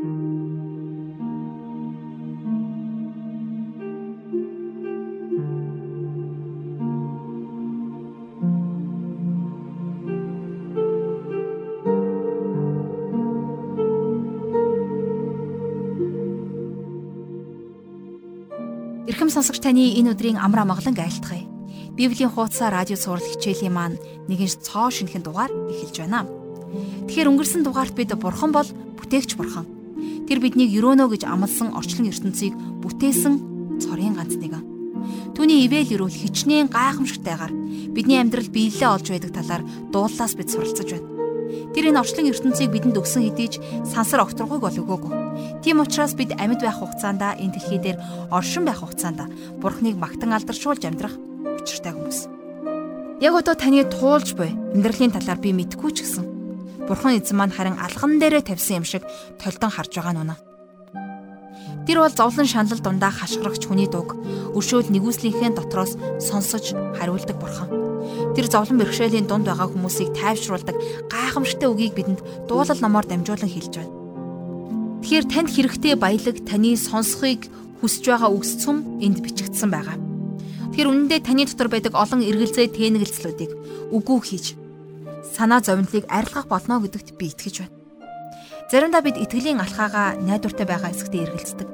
Эрхэм сонсогч таны энэ өдрийн амраа маглан айлтгая. Библийн хуудасаа радио сурал хичээлийн маань нэгэн цоо шинхэн дугаар эхэлж байна. Тэгэхээр өнгөрсөн дугаарт бид бурхан бол бүтээгч бурхан. Тэр биднийг өрөөнө гэж амласан орчлон ертөнцийг бүтээсэн цорын ганц нэгэн. Түүний ивэл ирүүл хичнээн гайхамшигтайгаар бидний амьдрал биелэлээ олж байдаг талаар дуулаас бид суралцж байна. Тэр энэ орчлон ертөнцийг бидэнд өгсөн хэдий сансар огторгойг бол өгөөгүй. Тийм учраас бид амьд байх хугацаанд энэ дэлхий дээр оршин байх хугацаанд Бурхныг магтан алдаршуулж амьдрах учиртай хүмүүс. Яг одоо таны туулж буй амьдралын талаар би мэдгүй ч гэсэн Бурхан эзэн маань харин алган дээрээ тавьсан юм шиг толдон харж байгаа нь үнэ. Тэр бол зовлон шанал дундаа хашгирагч хүний дуг өршөөл нэгүслийнхээ дотроос сонсож хариулдаг бурхан. Тэр зовлон бэрхшээлийн дунд байгаа хүмүүсийг тайвшруулдаг гайхамшигтай үгийг бидэнд дуулал номоор дамжуулан хэлж байна. Тэгэхээр танд хэрэгтэй баялаг таны сонсхийг хүсэж байгаа үгс цум энд бичигдсэн байгаа. Тэгэхээр үнэндээ таны дотор байдаг олон эргэлзээ тэнэгэлцлүүдийг үгүй хийж санаа зовнилыг арилгах болно гэдэгт би итгэж байна. Заримдаа бид итгэлийн алхаагаа найдвартай байгаа хэсэгтээ эргэлздэг.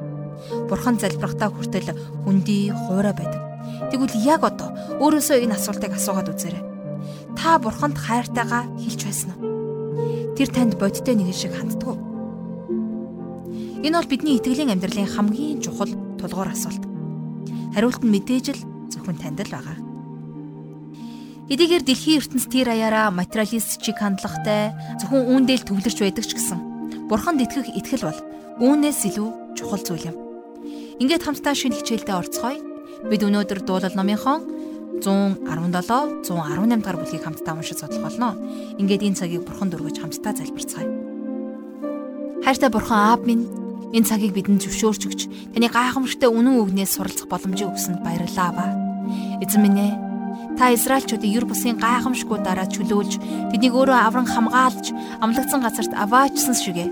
Бурхан залбирахтаа хүртэл хүндий хуурай байдаг. Тэгвэл яг одоо өөрөөсөө энэ асуултыг асуугаад үзээрэй. Та бурханд хайртайгаа хэлж байсан уу? Тэр танд бодиттой нэгэн шиг ханддаг уу? Энэ бол бидний итгэлийн амьдралын хамгийн чухал тулгуур асуулт. Хариулт нь мэдээж л зөвхөн танд л байгаа. Эдгээр дэлхийн ертөнц тэр аяараа материалист чиг хандлагатай зөвхөн үүндэл төвлөрч байдаг ч гэсэн бурханд итгэх итгэл бол үүнээс илүү чухал зүйл юм. Ингээд хамтдаа шинэ хичээлдээ орцгоё. Бид өнөөдөр дуулал номынхон 117 118 дахь бүлгийг хамтдаа уншиж судлах болно. Ингээд энэ цагийг бурханд өргөж хамтдаа залбирцгаая. Хайртай бурхан аав минь Энэ цагийг бидэнд зөвшөөрч өгч таны гайхамшигтай үнэн үгнээс суралцах боломжийг өгсөнд баярлалаа ба. Эзэн минь ээ Та Израильчуудыг юр бусын гайхамшгүй дараа чөлөөлж тэднийг өөрөө авран хамгаалж амлагдсан газарт аваачсан шигэ.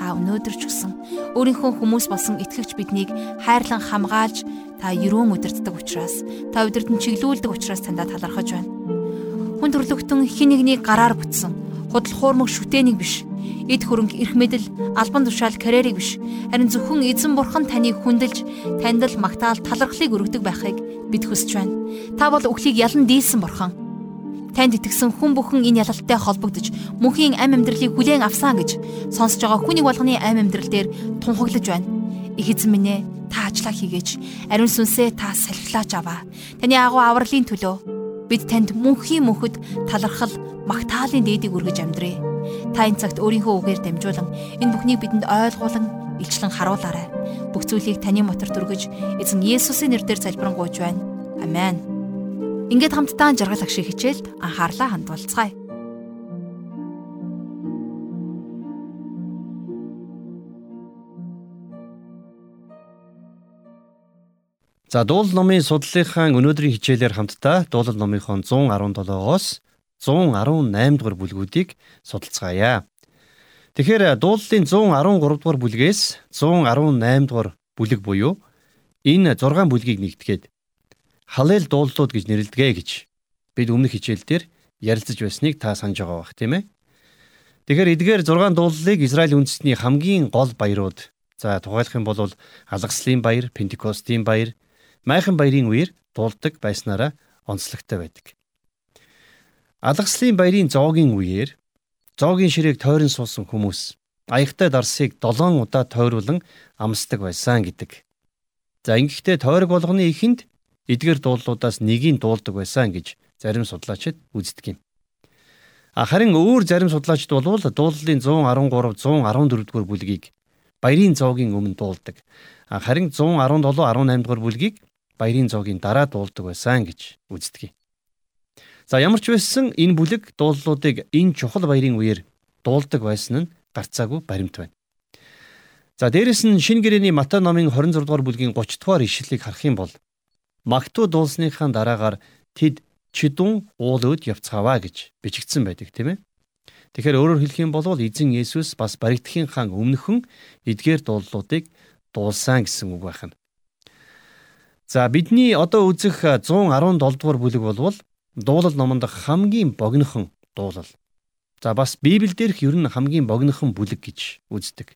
Та өнөөдөр ч гэсэн өөрийнхөө хүмүүс болсон итгэгч биднийг хайрлан хамгаалж та ерөөн удирддаг учраас та удирдан чиглүүлдэг учраас таньда талархаж байна. Хүн төрлөختөн хин нэгнийг гараар бүтсэн худал хуурмаг шүтээнийг биш эд хөрөнгө эрх мэдэл албан тушаал карьерийг биш харин зөвхөн эзэн бурхан таныг хүндэлж танд л магтаал талархлыг өргөдөг байхыг бид хүсэж байна. Та бол өхлийг ялан дийлсэн бурхан. Танд итгэсэн хүн бүхэн энэ ялалттай холбогдож мөнхийн ам амьдралыг хүлээн авсан гэж сонсож байгаа хүний болгоны ам амьдрал дээр тунхаглаж байна. Их эзэн минь ээ та ажиллаа хийгээч. Ариун сүнсээ та салхилаач аваа. Таны агуу авралын төлөө бид танд мөнхийн мөнхөд талархал магтаалын дээдийг өргөж амьдрээ. Та энэ цагт өөрийнхөө үгээр дамжуулан энэ бүхнийг бидэнд ойлгуулан илчлэн харуулаарай. Бүх зүйлийг таны мотор дүргэж эзэн Есүсийн нэрээр залбирanгуйж байна. Амен. Ингээд хамтдаа жаргал агшиг хичээлд анхаарлаа хандуулцгаая. За дуул номын судлалынхаа өнөөдрийн хичээлээр хамтдаа дуулал номынхон 117-оос 118 дугаар бүлгүүдийг судалцгаая. Тэгэхээр дуулалын 113 дугаар бүлгээс 118 дугаар бүлэг буюу энэ 6 бүлгийг нэгтгээд халeel дуулууд гэж нэрлэдэг гэж бид өмнөх хичээлдэр ярилцаж байсныг та санаж байгаа бах тийм ээ. Тэгэхээр эдгээр 6 дуулалыг Израиль үндэстний хамгийн гол баярууд за тухайлах юм бол алгаслын баяр, Пентекостийн баяр, майхан баярын үеэр дуулдаг байснараа онцлогтой байдаг. Алгаслын баярын зоогийн үеэр зоогийн ширээг тойрон суусан хүмүүс аягтай дарсыг 7 удаа тойруулан амсдаг байсан гэдэг. За ингэхдээ тойрог болгоны ихэнд эдгээр дуулуудаас нэгийг дуулдаг байсан гэж зарим судлаачид үздэг юм. Харин өөр зарим судлаачид бол дуулалын 113 114 дугаар бүлгийг баярын зоогийн өмнө дуулдаг. Харин 117 18 дугаар бүлгийг баярын зоогийн дараа дуулдаг байсан гэж үздэг юм. За ямар ч байсан энэ бүлэг дуулуудыг энэ чухал баярын үеэр дуулдаг байсан нь гарцаагүй баримт байна. За дээрэс нь шинэ гэрээний Матай номын 26 дугаар бүлгийн 30 дугаар ишлэлийг харах юм бол Магтуу дуулсныхаа дараагаар тэд чидүн уулууд явцгааваа гэж бичигдсэн байдаг тийм ээ. Тэгэхээр өөрөөр хэлэх юм бол эзэн Есүс бас баригдхийн хаан өмнөхөн эдгээр дуулуудыг дуулсан гэсэн үг байна. За бидний одоо үзэх 117 дугаар бүлэг болвол дуулал номонд хамгийн богинохон дуулал. За бас Библиэл дээрх ер нь хамгийн богинохон бүлэг гэж үздэг.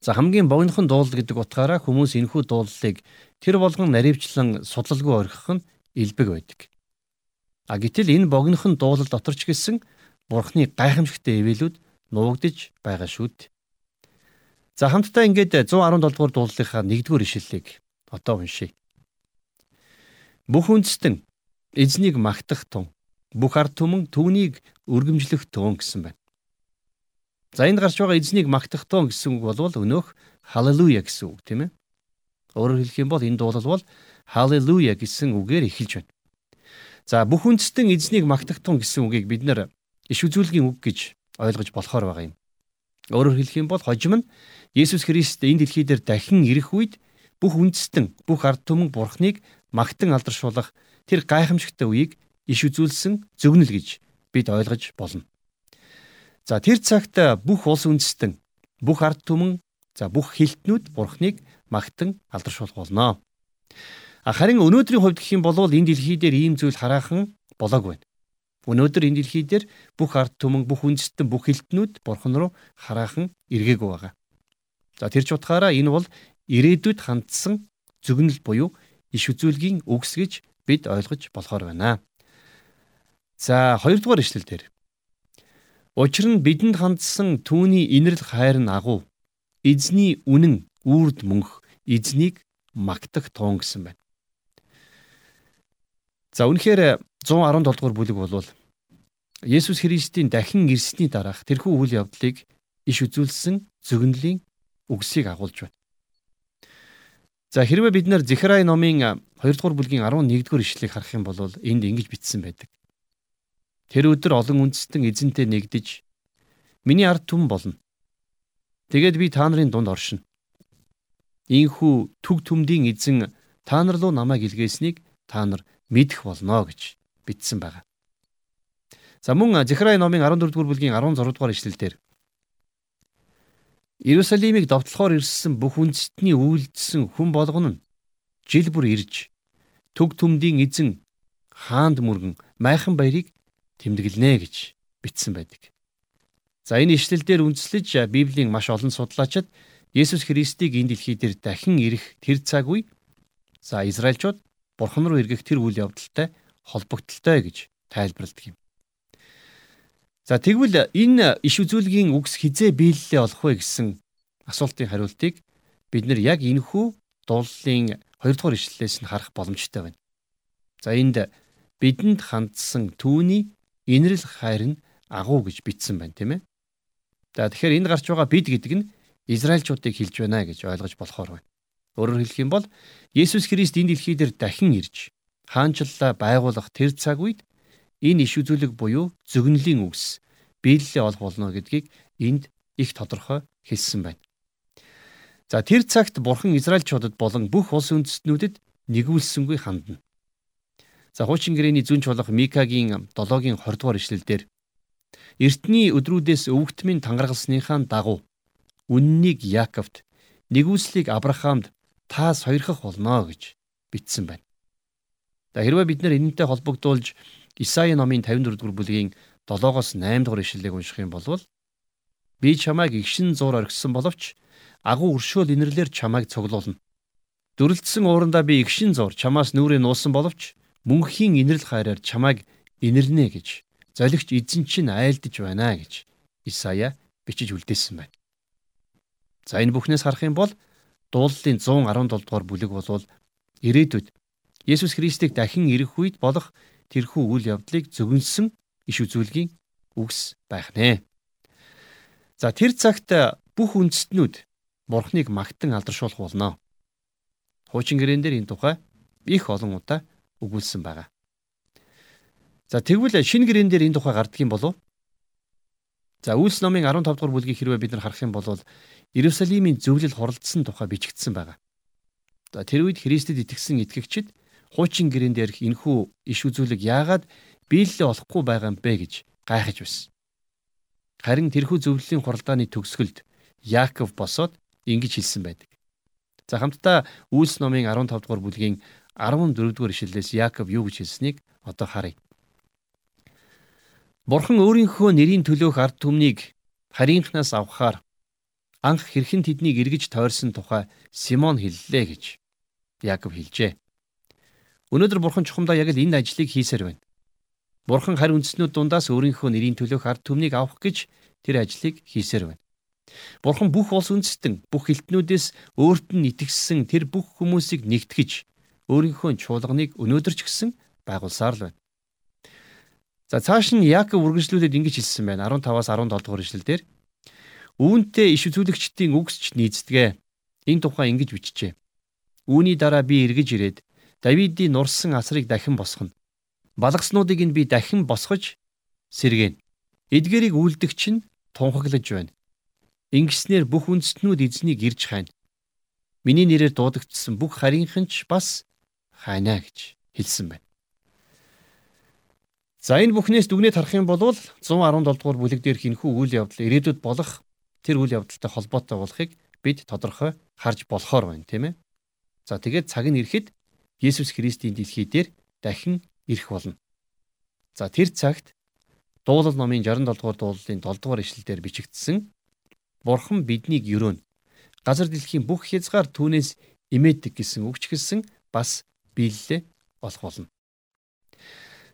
За хамгийн богинохон дуулал гэдэг утгаараа хүмүүс энэхүү дуулалыг тэр болгон наривчлан судалгүй орхих нь илбэг байдаг. А гэтэл энэ богинохон дуулал дотор ч гэсэн Бурхны гайхамшигтай ивэлүүд нуугдж байгаа шүү дээ. За хамтдаа ингээд 117 дугаар дуулалынхаа 1-р ишлэлийг одоо уншийе. Бүх үндэстэн эзнийг магтах тун бүх ард түмэн түүнийг өргөмжлөх тун гэсэн байна. За энд гарч байгаа эзнийг магтахтун гэсэн үг бол өнөөх халелуя гэсэн үг тийм ээ. Өөрөөр хэлэх юм бол энэ дуулал бол халелуя гэсэн үгээр эхэлж байна. За бүх үндэстэн эзнийг магтахтун гэсэн үгийг бид нэр иш үзүүлгийн үг гэж ойлгож болохоор байгаа юм. Өөрөөр хэлэх юм бол хожим нь Есүс Христ энэ дэлхий дээр дахин ирэх үед бүх үндэстэн бүх ард түмэн бурхныг магтан алдаршуулах тэр гайхамшигтай үеийг иш үзүүлсэн зөвнөл гэж бид ойлгож болно. За тэр цагт бүх улс үндэстэн, бүх ард түмэн, за бүх хилтнүүд бурхныг магтан алдаршуулах болно. Харин өнөөдрийн хувьд гэх юм бол энэ дэлхий дээр ийм зүйл хараахан болоогүй байна. Өнөөдөр энэ дэлхий дээр бүх ард түмэн, бүх үндэстэн, бүх хилтнүүд бурхан руу хараахан эргээгүй байгаа. За тэр ч утгаараа энэ бол ирээдүйд хандсан зөгнөл буюу иш үзүүлгийн үгс гэж бид ойлгож болохоор байна. За хоёрдугаар ишлэл дээр Учир нь бидэнд хандсан түүний инэрл хайр нь агуу. Эзний үнэн үрд мөнх эзнийг магтах туун гэсэн байна. За үнэхээр 117 дугаар бүлэг болвол Есүс Христийн дахин ирсний дараах тэрхүү үйл явдлыг иш үзүүлсэн зөгнөлийн үгсийг агуулж байна. За хэрвээ бид нэр Зехрай номын 2 дугаар бүлгийн 11 дугаар ишлэгийг харах юм бол энд ингэж бичсэн байдаг. Тэр өдөр олон үндэстэн эзэнтэй нэгдэж миний ард түмэн болно. Тэгээд би та нарын дунд оршино. Ийхүү түг түмдийн эзэн та нар руу намайг илгээснийг та нар мэдэх болно гэж бичсэн байна. За мөн Зехрай номын 14 дугаар бүлгийн 16 дугаар ишлэлдэр Иерусалимыг довтлохоор ирсэн бүх үндэстний үйлдэлсэн хүн болгоно жил бүр ирж түг түмдийн эзэн хаанд мөргөн майхан баярыг тэмдэглэнэ гэж бичсэн байдаг. За энэ ишлэл дээр үндэслэж Библийн маш олон судлаачид Есүс Христийг энэ дэлхий дээр дахин ирэх тэр цаг үе за Израильчууд Бурхан руу эргэх тэр үйл явдалтай холбогдолтой гэж тайлбарладаг юм. За тэгвэл энэ иш үзүүлгийн үгс хизээ биелэлээ олох вэ гэсэн асуултын хариултыг бид нар яг энэхүү дууллын 2 дугаар ишлэлээс нь харах боломжтой байна. За энд бидэнд хандсан түүний инэрл хайр нь агуу гэж бичсэн байна тийм ээ. За тэгэхээр энд гарч байгаа бид гэдэг нь Израильчуудыг хэлж байна гэж ойлгож болохоор байна. Өөрөөр хэлэх юм бол Есүс Христ энэ дэлхий дээр дахин ирж хаанчлалаа байгуулах тэр цаг үед энэ иш үзүүлэг буюу зөгнөлийн үгс биелэлээ олох болно гэдгийг энд их тодорхой хэлсэн байна. За тэр цагт бурхан Израильчуудад болон бүх улс үндэстнүүдэд нэгүүлсэнгүй хандна. За хуучин гэрээний зүн чулах Микагийн 7-гийн 20 дугаар ишлэлдэр Эртний өдрүүдээс өвгтмийн тангаргалсныхаа дагуу үннийг Яаковт нэгүслийг Авраамд та сойрхох болно гэж бичсэн байна. За хэрвээ бид нэр энэнтэй холбогдуулж Исаи номын 54 дугаар бүлгийн 7-оос 8 дугаар ишлэлийг унших юм бол би чамайг игшин зур оргисон боловч агуу өршөөл инэрлэр чамайг цуглуулна. Дүрлэлтсэн уурандаа би игшин зур чамаас нүрээ нуусан боловч мөнхийн инэрл хайраар чамайг инэрнэ гэж золигч эзэн чинь айлдж байна гэж Исая бичиж үлдээсэн байна. За энэ бүхнээс харах юм бол дуулалын 117 дугаар бүлэг болвол ирээдүйд Есүс Христийг дахин ирэх үед болох тэрхүү үйл явдлыг зөвгөнсөн иш үзүүлгийн үгс байх нэ. За тэр цагт бүх үндэстнүүд Бурхныг магтан алдаршуулах болно. Хуучин гэрэн дээр энэ тухай их олон удаа өгүүлсэн байгаа. За тэгвэл шинэ гэрэн дээр энэ тухай гарддаг юм болов? За Үлс номын 15 дугаар бүлгийг хэрвээ бид нар харах юм бол Иерусалимийн зөвлөл хуралдсан тухай бичигдсэн байгаа. За тэр үед Христэд итгэсэн итгэгчид хуучин гэрэн дээрх энхүү иш үзүүлэг яагаад биелэлээ олохгүй байгаа юм бэ гэж гайхаж байсан. Харин тэрхүү зөвлөлийн хуралдааны төгсгөлд Яаков босоод ингэж хэлсэн байдаг. За хамтдаа Үйлс номын 15 дугаар бүлгийн 14 дугаар ишлэлээс Яаков юу гэж хэлсэнийг одоо харъя. Бурхан өөрийнхөө нэрийн төлөөх ард түмнийг харийнхнаас авахаар анх хэрхэн тэднийг эргэж тойрсон тухай Симон хэллээ гэж Яаков хэлжээ. Өнөөдөр бурхан чухамдаа яг л энэ ажлыг хийсээр байна. Бурхан харь үндснүүд дундаас өөрийнхөө нэрийн төлөөх ард түмнийг авах гэж тэр ажлыг хийсээр байна. Бурхан бүх улс үндэстэн бүх элтнүүдээс өөрт нь итгэсэн тэр бүх хүмүүсийг нэгтгэж өөрийнхөө чуулганыг өнөөдөр ч гэсэн байгуулсаар л байна. За цааш нь Яаков үргэлжлүүлээд ингэж хэлсэн байна. 15-аас 17 дугаар ишлэлдэр Үүнтэй иш үзүүлэгчдийн үгсч нийцдэгэ. Энэ тухай ингэж бичжээ. Үүний дараа би эргэж ирээд Давидын нурсан асрыг дахин босгоно. Балгаснуудыг нь би дахин босгож сэргээн. Эдгэрийг үлдэгч нь тунхаглаж байна. Ингэснээр бүх үндэстнүүд эзнийг ирж хайна. Миний нэрээр дуудагдсан бүх харийнханч бас хайна гэж хэлсэн байна. За энэ бүхнээс дүгнэж харах юм бол 117 дугаар бүлэг дээр хинхүү үйл явдал ирээдүйд болох тэр үйл явдалтай холбоотой болохыг бид тодорхой харж болохоор байна тийм ээ. За тэгээд цаг нь ирэхэд Есүс Христийн дэлхий дээр дахин ирэх болно. За тэр цагт дуулал номын 67 дугаар дуулалын 7 дугаар ишлэлээр бичигдсэн Бурхан биднийг өрөөнө. Газар дэлхийн бүх хязгаар түүнээс имээдэг гэсэн үгч гисэн бас биелэлээ болох болно.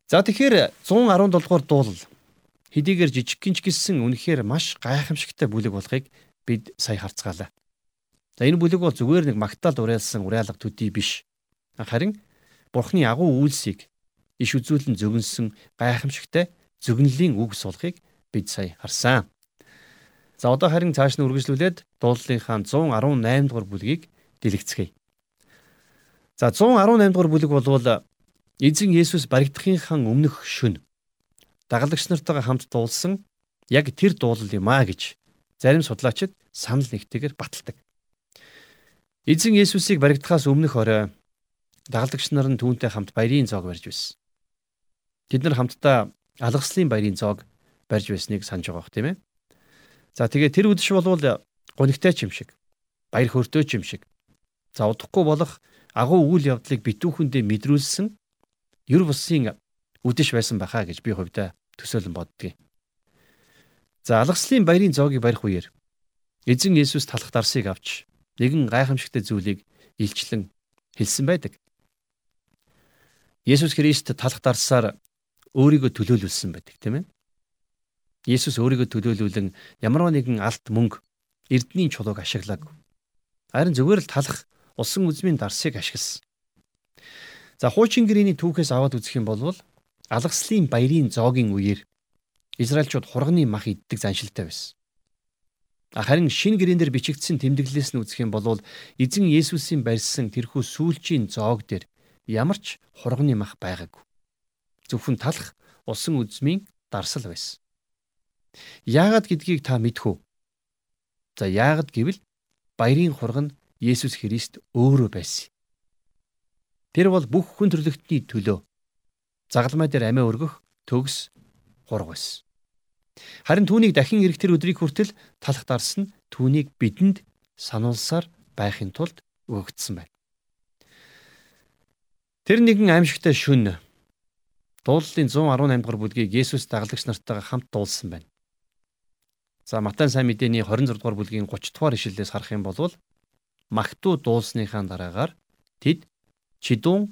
За тэгэхээр 117 дугаар дуулал хэдийгээр жижигхэн ч гэсэн үнэхээр маш гайхамшигтай бүлэг болохыг бид сая харцгаалаа. За энэ бүлэг бол зүгээр нэг магтаал уриалсан уриалга төдий биш. Харин Бурхны агуу үйлсийг иш үзүүлэн зөгнсөн гайхамшигтай зөгнөлийн үг суулгахыг бид сая харсан. За одоо харин цааш нь үргэлжлүүлээд дуулалынхаа 118 дугаар бүлгийг дэлгэцгээе. За 118 дугаар бүлэг болвол эзэн Есүс баригдахынхаа өмнөх шөнө дагалдагч нартайгаа хамт дуулсан яг тэр дуулал юм а гэж зарим судлаачид санал нэгтэйгээр баталдаг. Эзэн Есүсийг баригдахаас өмнөх орой дагалдагч нар нь түүнтэй хамт баярын зоог барьж байсан. Тэд нар хамтдаа алгаслын баярын зоог барьж байсныг санаж байгаа бох тийм ээ. За тэгээ тэр үдэш болвол гонигтай ч юм шиг баяр хөөртэй ч юм шиг за удахгүй болох агуу үйл явдлыг битүүхэндээ мэдрүүлсэн ер бусын үдэш байсан баха гэж би хувьдаа төсөөлөн боддгийг. За алгаслын баярын зоогийг барих үеэр эзэн Есүс талах дарсыг авч нэгэн гайхамшигтай зүйлийг илчлэн хэлсэн байдаг. Есүс Христ талах дарсаар өөрийгөө төлөөлүүлсэн байдаг тийм ээ. Есүс өөрийгөө төлөөлүүлэн ямар нэгэн алт мөнгө эрдний чулууг ашиглаагүй. Харин зүгээр л талах усан үзмийн дарсыг ашигласан. За хуучин гэрээний түүхээс аваад үзэх юм бол алгаслын баярын зоогийн үеэр Израильчууд хурганы мах иддэг заншилтай байсан. Харин шин гэрэн дээр бичигдсэн тэмдэглэлээс нь үзэх юм бол эзэн Есүсийн барьсан тэрхүү сүүлчийн зоог дээр ямар ч хурганы мах байгаагүй. Зөвхөн талах усан үзмийн дарсал байсан. Яагаад гэдгийг та мэдэх үү? За яагаад гэвэл баярын хурган Есүс Христ өөрөө байсан. Тэр бол бүх хүн төрлөختний төлөө загалмай дээр амиа өргөх төгс хург байсан. Харин түүнийг дахин ирэх тэр өдрийг хүртэл талах дарс нь түүнийг бидэнд сануулсаар байхын тулд өгөгдсөн байна. Тэр нэгэн аимшигтай шүн дуулалын 118 дугаар бүлгийг Есүс дагалдагч нартайгаа хамт дуулсан байна. За Матай сайн мэдээний 26 дугаар бүлгийн 30 дугаар ишлэлээс харах юм бол магтуу дуулсныхаа дараагаар тэд чидүүн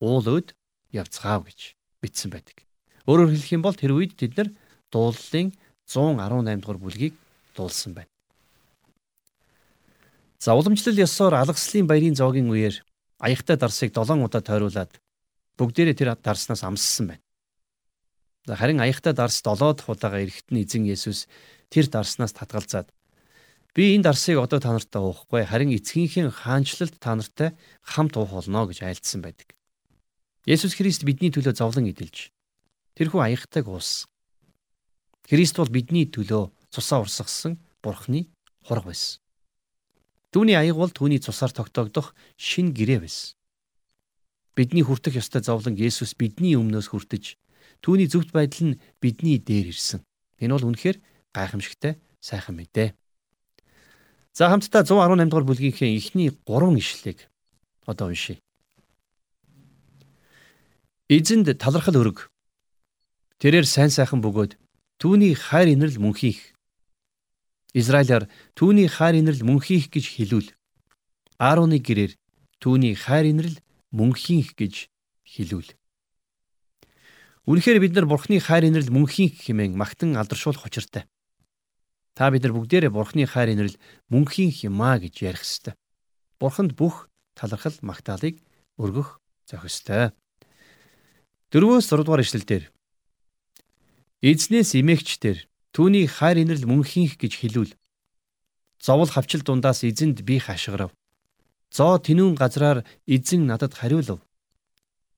уул өд явцгаав гэж бичсэн байдаг. Өөрөөр хэлэх юм бол тэр үед тэд нар дуулалын 118 дугаар бүлгийг дуулсан байна. За уламжлал ёсоор алгаслын баярын зоогийн үеэр аягтай дарсыг 7 удаа тойруулаад бүгдээрээ тэр дарснаас амссан байна. За харин аягтай дарс 7 дахь удаага эрэхт нь эзэн Есүс тэр дарснаас татгалзаад би энэ дарсыг одоо та нартай уухгүй харин эцгийнхээ хаанчлалд та нартай хамт уух болно гэж айлдсан байдаг. Есүс Христ бидний төлөө зовлон идэлж тэрхүү аягтайг уус. Христ бол бидний төлөө цусаа урсгасан Бурхны хург байсан. Түүний аяг бол түүний цусаар тогтоогдох шин гэрээ байсан. Бидний хүртэх ёстой зовлон Есүс бидний өмнөөс хүртэж түүний зөвхт байдал нь бидний дээр ирсэн. Энэ бол үнэхээр гайхамшигтай сайхан мэдээ. За хамтдаа 118 дугаар бүлгийнхээ эхний 3 ишлэлийг одоо уншийе. Эзэнд талархал өрг. Тэрээр сайн сайхан бөгөөд түүний хайр инэрл мөнхийх. Израилаар түүний хайр инэрл мөнхийх гэж хэлүүл. Аароны гэрээр түүний хайр инэрл мөнхийх гэж хэлүүл. Үнэхээр бид нар Бурхны хайр инэрл мөнхийх хэмээн магтан алдаршуулах учиртай. Та бид нар бүгдээрээ Бурхны хайр инэрл мөнхийх юмаа гэж ярих ёстой. Бурханд бүх талархал магтаалыг өргөх зохистой. 4-өөс 6 дугаар ишлэлдэр Эзнээс эмээгчдэр түүний хайр инэрл мөнхийнх гэж хэлүүл. Зовл хавчил дундаас эзэнд би хашгирав. Зоо тэнүүн газраар эзэн надад хариулав.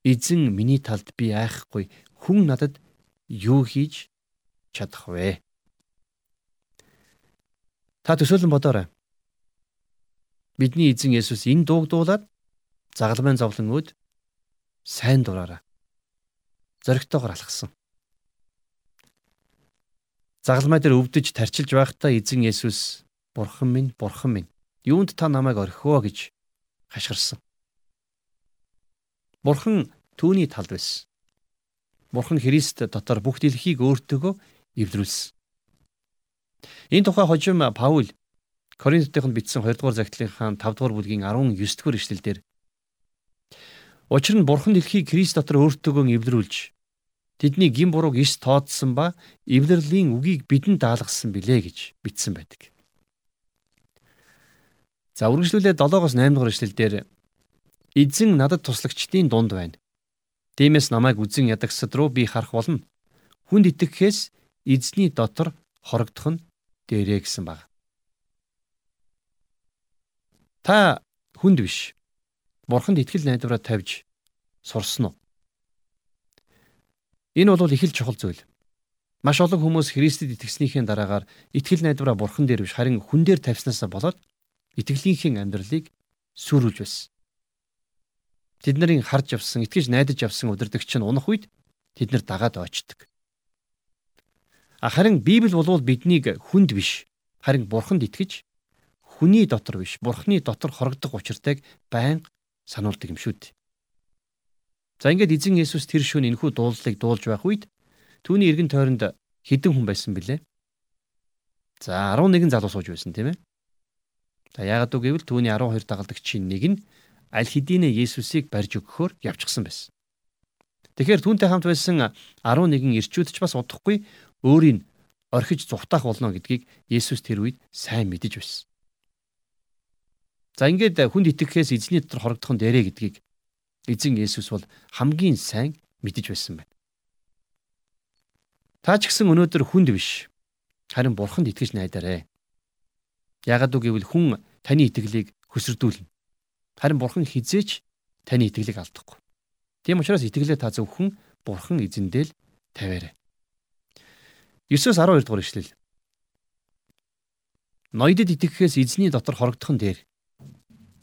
Эзэн миний талд би айхгүй хүн надад юу хийж чадах вэ? Та төсөөлөн бодоорой. Бидний эзэн Есүс энэ дууг дуулаад загалмайн зовлон өд сайн дураараа зоригтойгоор алхсан. Загалмай дээр өвдөж тарчилж байхдаа эзэн Есүс Бурхан минь, Бурхан минь, юунд та намайг орхио гэж хашгирсан. Бурхан түүний талд байсан. Бурхан Христ дотор бүх дэлхийг өөртөөгөө эвдрүүлсэн. Энэ тухай хожим Паул Коринтотынд бичсэн 2 дугаар загтлынхаа 5 дугаар бүлгийн 19 дугаар ишлэлдэр Учир нь Бурхан дэлхийг Христ дотор өөртөөгөө эвдрүүлж тэдний гин бурууг иш тооцсон ба эвлэрлийн үгийг бидэнд даалгасан билээ гэж бичсэн байдаг. За үргэлжлүүлээ 7-оос 8 дугаар эшлэлдэр эзэн надад туслагчдын дунд байна. Тиймээс намайг үзэн ядагсад руу би харах болно. Хүнд итгэхээс эзний дотор хорогдох нь дээрээ гэсэн баг. Та хүнд биш. Бурханд итгэл найдвараа тавьж сурсан уу? Энэ бол их л чухал зүйл. Маш олон хүмүүс Христэд итгэснийхээ дараагаар итгэл найдвараа бурхан дээр биш харин хүн дээр тавьснасаа болоод итгэлийнхээ амьдралыг сүрүүлж байсан. Тэд нарын харж явсан, итгэж найдаж явсан удирдагч нь унах үед тэд нар дагаад очдөг. Харин Библи болвол биднийг хүнд биш харин бурханд итгэж хүний дотор биш бурхны дотор хорогдох учиртайг байнга сануулдаг юм шүү дээ. За ингээд эзэн Есүс тэр шөнө энэхүү дуулалыг дуулж байх үед түүний эргэн тойронд хэдэн хүн байсан бilé? За 11 залуу сууж байсан тийм ээ. За яагаад үг гэвэл түүний 12 дагалдагчийн нэг нь аль хэдийнэ Есүсийг барьж өгөхөөр явчихсан байсан. Тэгэхээр түүнтэй хамт байсан 11 ирчүүд ч бас удахгүй өөрийн орхиж зүхтаах болно гэдгийг Есүс тэр үед сайн мэдэж байсан. За ингээд хүнд итгэхээс эзний дотор хорогдох нь дээрэ гэдгийг Эзэн Есүс бол хамгийн сайн мэдэж байсан байна. Та ч гэсэн өнөөдөр хүнд биш. Харин бурханд итгэж найдаарэ. Яагад үг гэвэл хүн таны итгэлийг хөсөрдүүлнэ. Харин бурхан хизээч таны итгэлийг алдахгүй. Тийм учраас итгэлээ та зөвхөн бурхан эзэндээ л тавиарай. 9-с 12 дугаар ишлэл. Ноёдод итгэхээс эзний дотор хорогдох нь дээр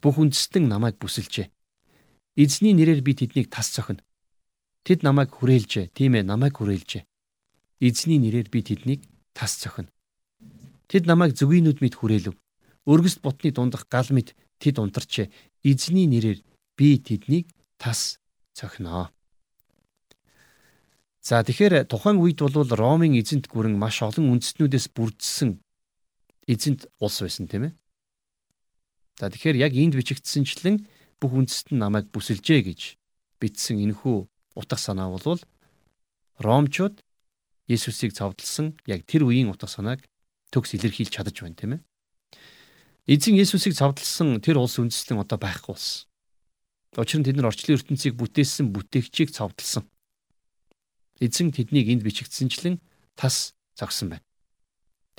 бүх үндэстэн намайг бүсэлжээ. Эзний нэрээр би тэднийг тас цохино. Тэд намайг хүрээлжээ. Тийм ээ, намайг хүрээлжээ. Эзний нэрээр би тэднийг тас цохино. Тэд намайг зүгийнүүд мэд хүрээлв. Өргөст бутны дундах гал мэд тэд унтарчээ. Эзний нэрээр би тэднийг тас цохино. За тэгэхээр тухайн үед бол Ромын эзэнт гүрэн маш олон үндэстнүүдээс бүрдсэн эзэнт улс байсан тийм ээ. За тэгэхээр яг энд бичигдсэнчлэн бүх үндэст нь намайг бүсэлжээ гэж бичсэн энэхүү утга санаа бол Ромчууд Есүсийг цовдлсон яг тэр үеийн утга санааг төгс илэрхийлж чадаж байна тийм ээ. Эзэн Есүсийг цовдлсон тэр улс үндэстэн одоо байхгүй болсон. Учир нь тэд нар орчлын ертөнцийг бүтээсэн бүтээгчийг цовдлсон. Эзэн тэднийг энд бичигдсэнчлэн тас зогсон байна.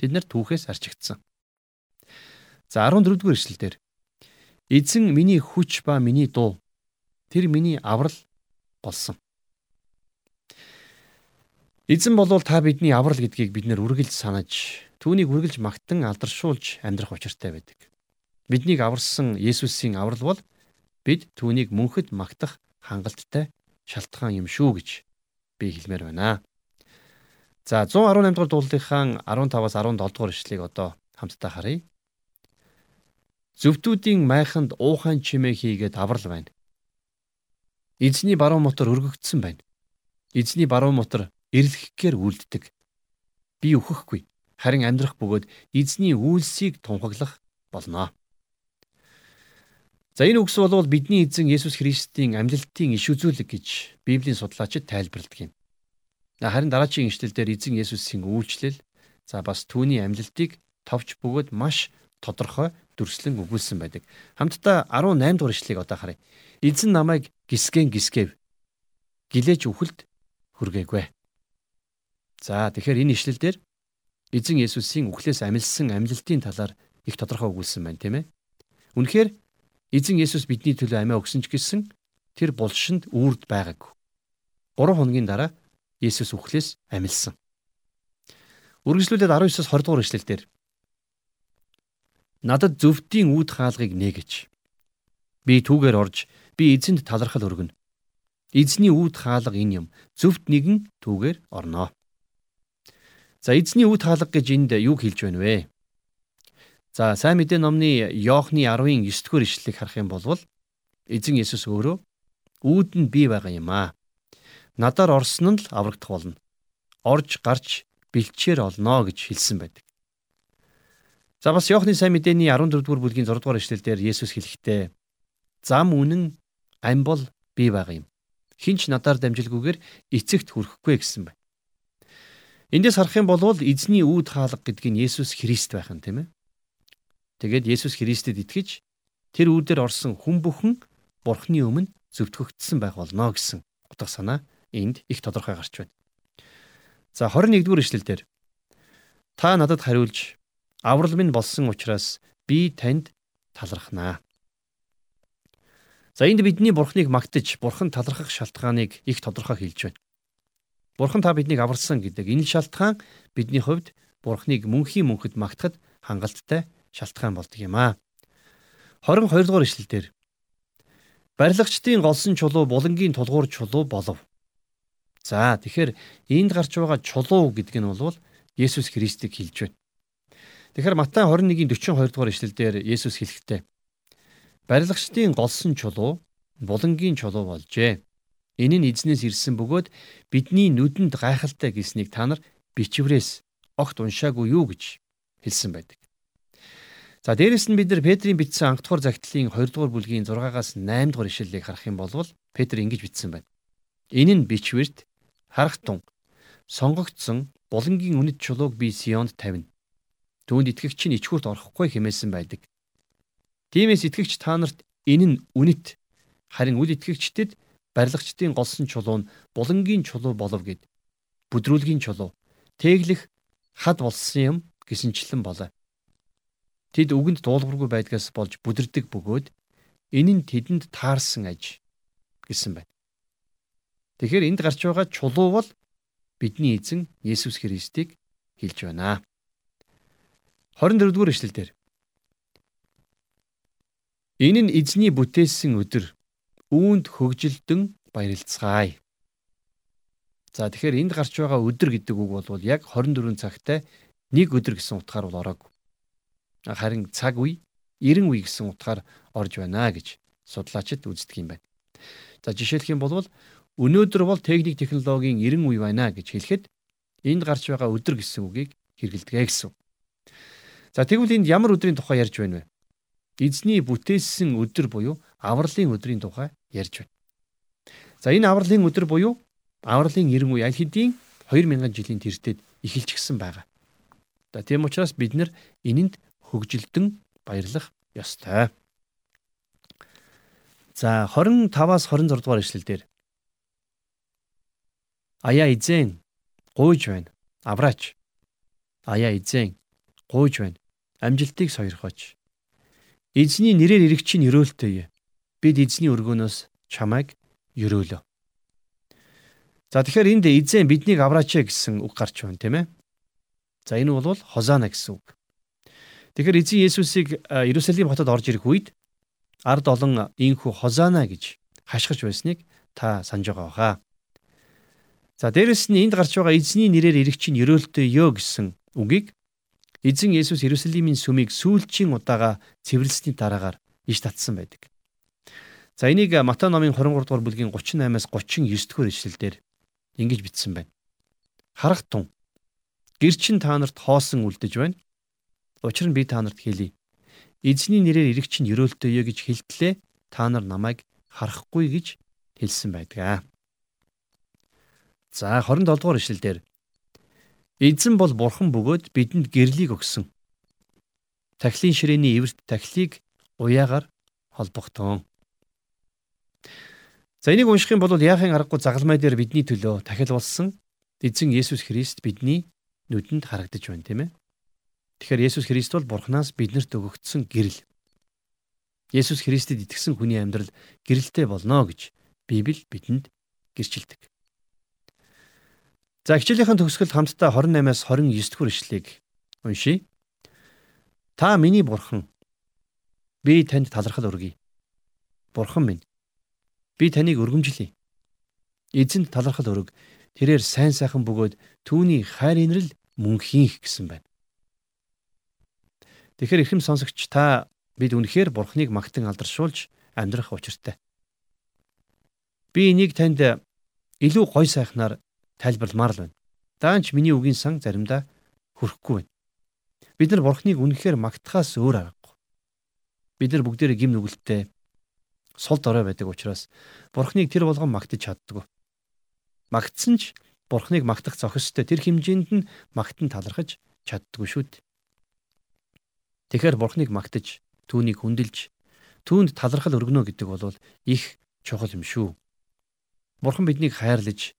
Тэд нар түүхээс арчигдсан. За 14 дугаар эшлэл дээр Эзэн миний хүч ба миний дуу. Тэр миний аврал болсон. Эзэн болвол та бидний аврал гэдгийг бид нэр үргэлж санаж, түүнийг үргэлж магтан алдаршуулж амьдрах учиртай байдаг. Биднийг аварсан Есүсийн аврал бол бид түүнийг мөнхөд магтах хангалттай шалтгаан юм шүү гэж би хэлмээр байна. За 118 дугаар дуулынхаа 15-аас 17 дугаар ишлэгийг одоо хамтдаа харъя. Зөвдүүдийн майханд уухан чимээ хийгээд аврал байна. Эзний баруун мотор өргөгдсөн байна. Эзний баруун мотор эрлэхгээр үлддэг. Би өөхөхгүй. Харин амьдрах бөгөөд эзний үйлсийг тунхаглах болно. За энэ үгс бол бидний эзэн Есүс Христийн амьлалтын иш үзүүлэг гэж Библийн судлаачид тайлбарладаг юм. Харин дараагийн ишлэлдэр эзэн Есүсийн үйлчлэл за бас түүний амьлалтыг товч бөгөөд маш тодорхой дүрслэн өгүүлсэн байдаг. Хамтдаа 18 дугаар ишлэгийг одоо харъя. Эзэн намайг гисгэн гисгэв. Гилээж үхэлд хүргээгүй. За тэгэхээр энэ ишлэлдэр эзэн Есүсийн үхлээс амилсан амьлалтын талаар их тодорхой өгүүлсэн байна, тийм ээ. Үнэхээр Эзэн Есүс бидний төлөө амиа өгсөн ч гэсэн тэр булшинд үрд байгаагүй. 3 хоногийн дараа Есүс үхлээс амилсан. Үргэлжлүүлээд 19-с 20 дугаар ишлэлдэр Надад зөвдийн үүд хаалгыг нээгэж. Би түүгээр орж би эзэнд талархал өргөнө. Эзний үүд хаалга энэ юм. Зөвд нэгэн түүгээр орноо. За эзний үүд хаалга гэж энд юу хэлж байна вэ? За сайн мэдээ номны Иохны 10-ын 9-р ишлэлийг харах юм бол эзэн Есүс өөрөө үүд нь би байгаа юм аа. Надаар орсон нь л аврагдах болно. Орж гарч бэлчээр олноо гэж хэлсэн байдаг. За бас Иохны сайн мэдээний 14-р бүлгийн 6-р ишлэлдэр Есүс хэлэхдээ зам үнэн ам бол би байгаа юм. Хинч надаар дамжилгүйгээр эцэгт хүрэхгүй гэсэн байна. Эндээс харах юм бол эзний үүд хаалга гэдэг нь Есүс Христ байх нь тийм ээ. Тэгээд Есүс Христэд итгэж тэр үүдээр орсон хүн бүхэн Бурхны өмнө зөвтгөгдсөн байх болно гэсэн утга санаа энд их тодорхой гарч байна. За 21-р эшлэлдэр та надад хариулж аврал минь болсон учраас би танд талархнаа. За энд бидний Бурхныг магтаж, Бурхан талархах шалтгааныг их тодорхой хэлж байна. Бурхан та биднийг аварсан гэдэг энэ шалтгаан бидний хувьд Бурхныг мөнхийн мөнхөд магтахад хангалттай шалтгаан болдог юм аа. 22 дугаар ишлэлдэр барилгачдын голсон чулуу булангийн тулгуур чулуу болов. За тэгэхээр энд гарч байгаа чулуу гэдэг нь бол Есүс Христийг хэлж байна. Тэгэхээр Матай 21-ийн 42 дугаар ишлэлдэр Есүс хэлэхдээ барилгачдын голсон чулуу булангийн чулуу болжээ. Энэ нь эзнээс ирсэн бөгөөд бидний нүдэнд гайхалтай гэснийг та нар бичврээс огт уншаагүй юу гэж хэлсэн байдаг. За дээрэс нь бид нар Петрийн бичсэн анх дугаар загтлын 2 дугаар бүлгийн 6-аас 8 дугаар ишлэлийг харах юм бол Петр ингэж бичсэн байна. Энэ нь бичвэрт харах тун сонгогдсон булангийн үнэт чулууг би Сионд тавина. Түүнд итгэгч нь ичгүрт орохгүй хэмээсэн байдаг. Тиймээс итгэгч та нарт энэ нь үнэт харин үл итгэгчдэд барилгачдын голсон чулуу нь булангийн чулуу болов гэд бүдрүүлгийн чулуу тэглэх хад болсон юм гэсэнчлэн болоо. Тэд үгэнд дуулуургүй байдгаас болж бүдэрдэг бөгөөд энэ нь тэдэнд таарсан аж гэсэн байна. Тэгэхээр энд гарч байгаа чулуу бол бидний эзэн Есүс Христийг хэлж байна. 24 дугаар эшлэлдэр Энэ нь эзний бүтээсэн өдөр үүнд хөгжилдөн баярлцгаая. За тэгэхээр энд гарч байгаа өдөр гэдэг үг бол яг 24 цагтай нэг өдөр гэсэн утгаар бол ороагүй харин цаг үе 90 үе гэсэн утгаар орж байна гэж судлаачид үздэг юм байна. За жишээлх юм бол өнөөдөр бол техник технологийн 90 үе байна гэж хэлэхэд энд гарч байгаа өдөр гэсэн үгийг хэрэгэлдэг гэсэн. За тэгвэл энд ямар өдрийн тухай ярьж байна вэ? Эзний бүтээсэн өдөр буюу авралын өдрийн тухай ярьж байна. За энэ авралын өдөр буюу авралын 90 үе аль хэдийн 2000 жилийн тэртет эхэлж гисэн байгаа. За тийм учраас бид нар энэнд хөгжилдөн баярлах ёстой. За 25-аас 26 дугаар ишлэлдэр Аяа эзэн гуйж байна. Авраач. Аяа эзэн гуйж байна. Амжилтыг сойрхооч. Эзний нэрээр ирэгчийн өрөөлтөе. Бид эзний өргөнөөс чамайг өрөөлөө. За тэгэхээр энд эзэн биднийг авраач гэсэн үг гарч байна тийм ээ. За энэ бол хозаана гэсэн үг. Тэгэхээр эзэн Есүсийг Иерусалим хотод орж ирэх үед ард олон инхүү Хозана гэж хашгирч байсныг та санаж байгаа хаа. За дээрэс нь энд гарч байгаа эзний нэрээр ирэх чинь ерөөлтөө ёо гэсэн үгийг эзэн Есүс Иерусалимийн сүмийг сүүлчийн удаага цэвэрлсэний дараагаар иш татсан байдаг. За энийг Матай номын 23 дугаар бүлгийн 38-аас 39 дугаар ишлэлдэр ингэж бичсэн байна. Харах тун. Гэр чин та нарт хоосон үлдэж байна. Учир нь би та нарт хэлье. Эзний нэрээр ирэх чинь ерөөлтөө ёо гэж хэлтлээ. Та нар намайг харахгүй гэж хэлсэн байдаг. За 27 дугаар ишлэлдэр Эзэн бол бурхан бөгөөд бидэнд гэрлийг өгсөн. Тахилын ширээний эвэрт тахилыг уяагаар холбогдсон. За энийг унших юм бол яахын аргагүй загалмай дээр бидний төлөө тахил болсон эзэн Есүс Христ бидний нүдэнд харагдаж байна тийм ээ. Тэгэхээр Есүс Христ бол Бурханаас биднэрт өгөгдсөн гэрэл. Есүс Христэд итгэсэн хүний амьдрал гэрэлтэй болно гэж Библи бидэнд гэрчилдэг. За хичээлийнхэн төгсгөл хамтдаа 28-аас 29 дугаар ишлэгийг уншийе. Та миний бурхан. Би танд талархал өргөе. Бурхан минь. Би таныг өргөмжлөе. Эзэнд талархал өрг. Тэрээр сайн сайхан бөгөөд түүний хайр инрэл мөн хийх гэсэн байна. Тэгэхээр ихэм сонсогч та бид үнэхээр бурхныг магтан алдаршуулж амьдрах учиртай. Би энийг танд илүү гой сайхнаар тайлбарламаар л байна. Даанч миний үгийн сан заримдаа хүрхгүй байна. Бид нар Бурхныг үнэхээр магтахаас өөр аргагүй. Бид нар бүгдээрээ гим нүгэлттэй сул дорой байдаг учраас Бурхныг тэр болгон магтаж чаддгүй. Магтсан ч Бурхныг магтах зохистой тэр хэмжээнд нь магтан талархаж чаддгүй шүү дээ. Тэгэхээр Бурхныг магтаж, түүнийг хүндэлж, түүнд талархал өргөнө гэдэг бол их чухал юм шүү. Бурхан биднийг хайрлаж,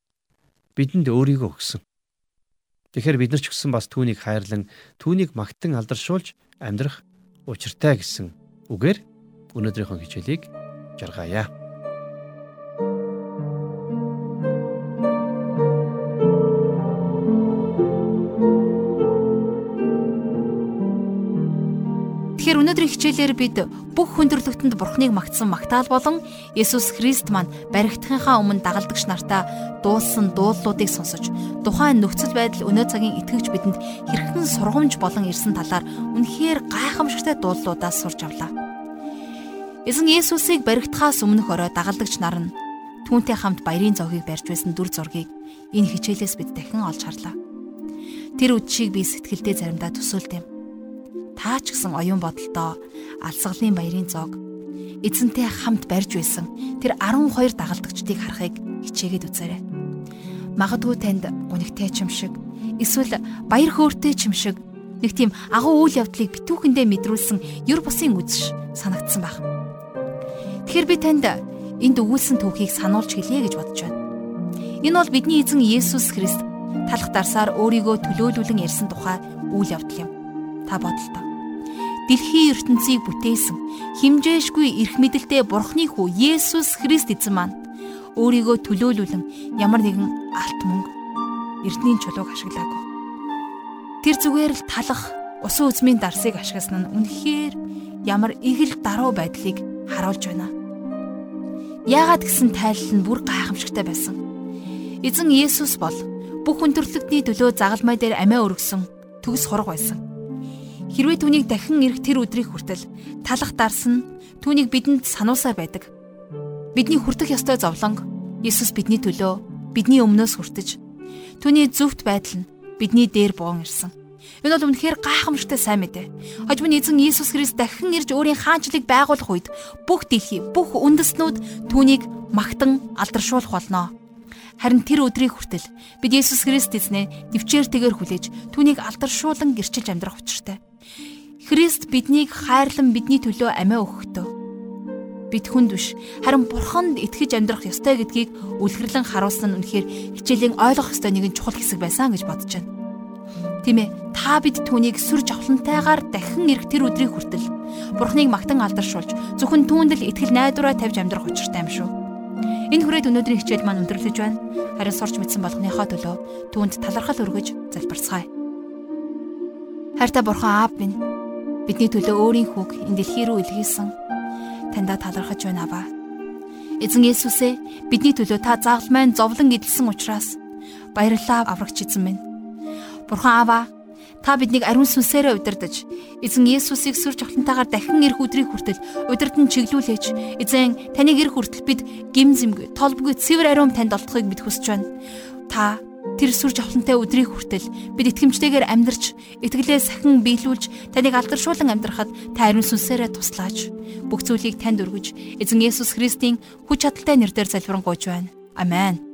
бидэнд өөрийгөө өгсөн. Тэгэхээр бид нар ч гэсэн бас түүнийг хайрлан түүнийг магтан алдаршуулж амьдрах учиртай гэсэн үгээр өнөөдрийнхөө хичээлийг жаргаая. Өнөөдрийн хичээлээр бид бүх хүндрэлтэнд Бурхныг магтсан магтаал болон Есүс Христ маань баригдахынхаа өмнө дагалдагч нартаа дуулсан дуулуудыг сонсож тухайн нөхцөл байдал өнөө цагийн итгэгч бидэнд хэрхэн сургамж болон ирсэн талаар үнэхээр гайхамшигтай дуулуудаас сурч авлаа. Эзэн Есүсийг баригдахаас өмнөх орой дагалдагч нар нь түүнтэй хамт баярын зогийг барьж байсан дүр зургийг энэ хичээлээс бид дахин олж харлаа. Тэр үдшийг би сэтгэлдээ заримдаа төсөөлдөм та ч гэсэн оюун бодолтой алсгалын баярын зоог эзэнтэй хамт барьж байсан тэр 12 дагалдагчдыг харахыг хичээгээд үзээрэй. Магадгүй танд гунигтай ч юм шиг эсвэл баяр хөөртэй ч юм шиг нэг тийм агуу үйл явдлыг битүүхэндээ мэдрүүлсэн ёр бусын үзш санагдсан баг. Тэгэхээр би танд энд өгүүлсэн түүхийг сануулж хэлье гэж бодож байна. Энэ бол бидний эзэн Есүс Христ талах дарсаар өөрийгөө төлөөлүүлэн ярьсан тухай үйл явдал юм. Та бодлоо дэлхийн ертөнцийг бүтээсэн химжээшгүй эрх мэдэлтэй Бурхны хүү Есүс Христ эзэн маань өөрийгөө төлөөлүүлэн ямар нэгэн алт мөнгө эрдний чулууг ашиглаагүй. Тэр зүгээр л талах усан үзмийн дарсыг ашигласан нь үнэхээр ямар игэл даруй байдлыг харуулж байна. Яагаад гэсэн тайлал нь бүр гайхамшигтай байсан. Эзэн Есүс бол бүх хүндрэлтний төлөө загалмай дээр амиа өргөсөн төгс хураг байсан. Хэрвээ түүнийг дахин ирэх тэр өдрийг хүртэл талах дарсан түүнийг бидэнд сануусаар байдаг. Бидний хүртэх ёстой зовлонг Иесус бидний төлөө бидний өмнөөс хүртэж түүний зөвхт байдал нь бидний дээр буун ирсэн. Энэ бол үнэхээр гайхамшигтай сайн мэдээ. Хожим нь эзэн Иесус Христ дахин ирж өөрийн хаанчлыг байгуулах үед бүх дэлхий, бүх үндэстнүүд түүнийг магтан алдаршуулах болно. Харин тэр өдрийг хүртэл бид Есүс Христ эзнээ төвчээртэйгээр хүлээж түүнийг алдаршуулан гэрчилж амьдрах учиртай. Христ биднийг хайрлан бидний төлөө амиа өгөхдөө бид хүнд биш харин бурханд итгэж амьдрах ёстой гэдгийг үлгэрлэн харуулсан нь үнэхээр хичээлийн ойлгох ёстой нэгэн чухал хэсэг байсан гэж бодож байна. Тийм ээ, та бид түүнийг сүр жавхлантайгаар дахин ирэх тэр өдрийг хүртэл бурхныг магтан алдаршуулж зөвхөн түүнд л итгэл найдвараа тавьж амьдрах учиртай юм шүү. Энэ хүрээд өнөөдрийн хичээл маань өндөрлөж байна. Харин сурч мэдсэн болгоныхоо төлөө түүнд талархал өргөж залбирцгаая. Хайртай бурхан аав минь бидний төлөө өөрийн хүүг энэ дэлхий рүү илгээсэн. Таньда талархаж байна аваа. Эзэн Есүсээ бидний төлөө та загалмайн зовлон эдэлсэн учраас баярлалаа аврагч эзэн минь. Бурхан Аава та биднийг ариун сүнсээрээ удирдах эзэн Есүсийг сүр жавхлантайгаар дахин ирэх өдрийг хүртэл удирдан чиглүүлээч эзэн таныг ирэх хүртэл бид гим зэмгүй толбгүй цэвэр ариун танд олдохыг бид хүсэж байна. Та тэр сүр жавхлантай өдрийг хүртэл бид итгэмжтэйгээр амьдарч итгэлээ сахин биелүүлж таныг алдаршуулан амьдрахад та ариун сүнсээрээ туслаач. Бүх зүйлийг танд өргөж эзэн Есүс Христийн хүч чадалтай нэрээр залбирanгуйж байна. Амен.